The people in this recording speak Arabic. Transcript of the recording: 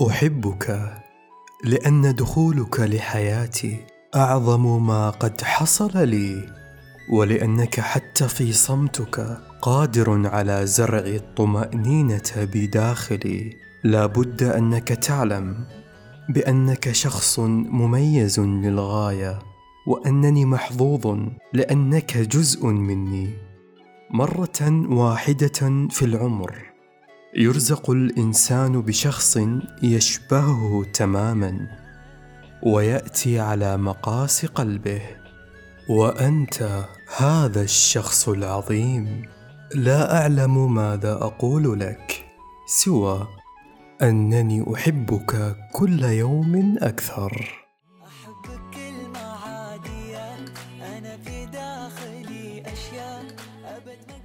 أحبك لأن دخولك لحياتي أعظم ما قد حصل لي ولأنك حتى في صمتك قادر على زرع الطمأنينة بداخلي. لا بد أنك تعلم بأنك شخص مميز للغاية وأنني محظوظ لأنك جزء مني. مرة واحدة في العمر. يرزق الإنسان بشخص يشبهه تماما ويأتي على مقاس قلبه. وأنت هذا الشخص العظيم. لا أعلم ماذا أقول لك سوى أنني أحبك كل يوم أكثر. أنا في داخلي أبد